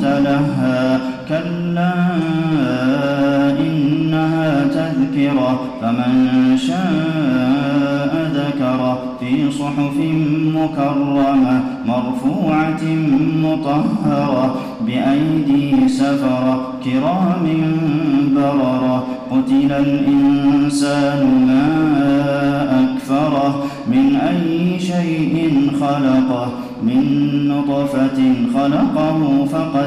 تلهى كلا إنها تذكرة فمن شاء ذكره في صحف مكرمة مرفوعة مطهرة بأيدي سفرة كرام بررة قتل الإنسان ما أكفره من أي شيء خلقه من نطفة خلقه فقدره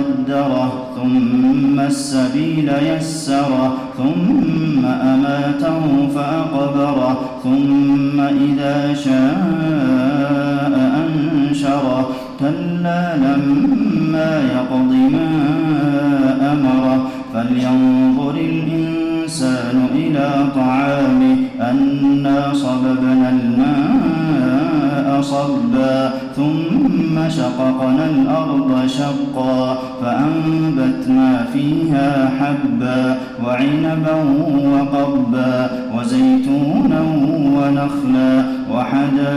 ثم السبيل يسره ثم أماته فأقبره ثم إذا شاء أنشره. كلا لما يقض ما أمره فلينظر الإنسان إلى طعامه أنا صببنا الماء صبا ثم شققنا الأرض شقا فأنبتنا فيها حبا وعنبا وقبا وزيتونا ونخلا وحدائق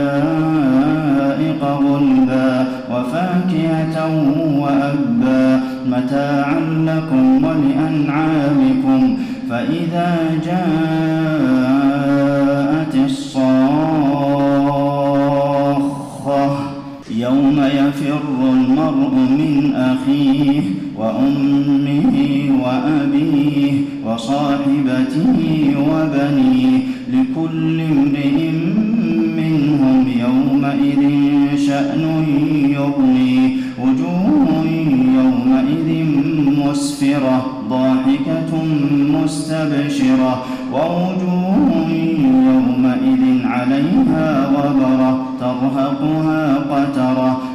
غلبا وفاكهة وأبا. متاعا لكم ولأنعامكم فإذا جاءت يفر المرء من أخيه وأمه وأبيه وصاحبته وبنيه لكل امرئ منهم يومئذ شأن يغنيه وجوه يومئذ مسفرة ضاحكة مستبشرة ووجوه يومئذ عليها غبرة ترهقها قترة.